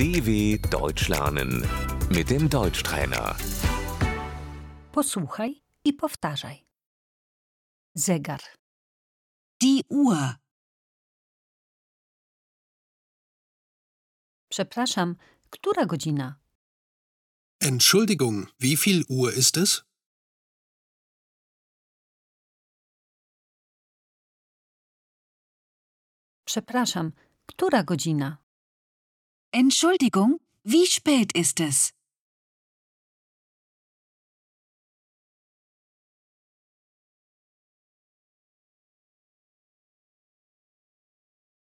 DW Deutsch lernen mit dem Deutschtrainer. Posłuchaj i powtarzaj. Zegar, Die Uhr. przepraszam, która godzina? Entschuldigung, wie viel Uhr ist es? Przepraszam, która godzina? Entschuldigung, wie spät ist es?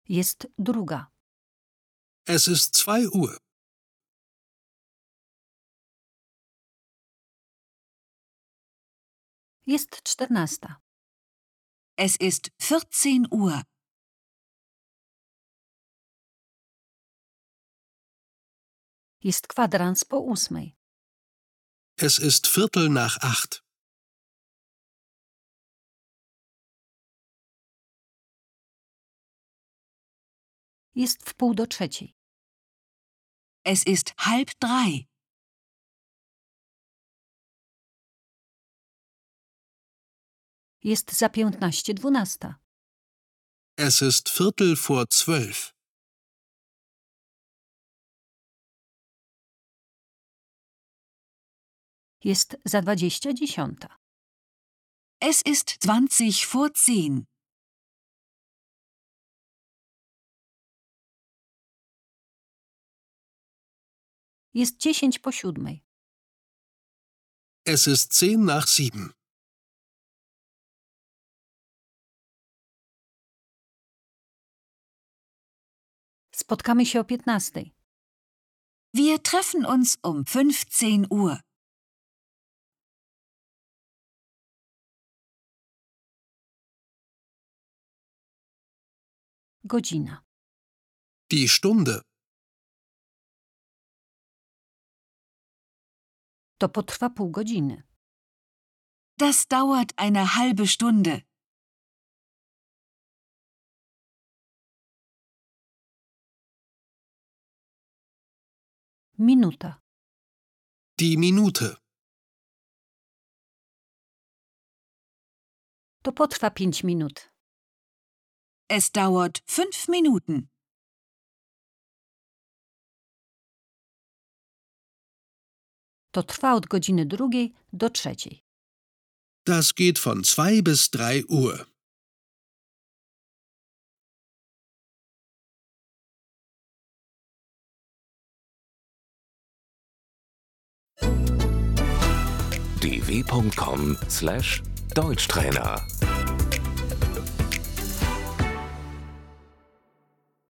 Jest druga. Es ist zwei Uhr. Jest czternasta. Es ist 14 Uhr. Jest kwadrans po ósmej. Es ist Viertel nach acht. Jest w pół do trzeciej. Es ist halb drei. Jest za piętnaście dwunasta. Es ist Viertel vor zwölf. Jest za dwadzieścia dziesiąta. Es ist 20 vor 10. Jest dziesięć po siódmej. Es ist zehn nach sieben. Spotkamy się o piętnastej. Wir treffen uns um 15 Uhr. Godzina. Die Stunde. To potrwa pół godziny. Das dauert eine halbe Stunde. Minuta. Die Minute. To potrwa pięć minut. Es dauert 5 Minuten. To trwa od godziny drugiej do trzeciej. Das geht von zwei bis drei Uhr. dw.com/deutschtrainer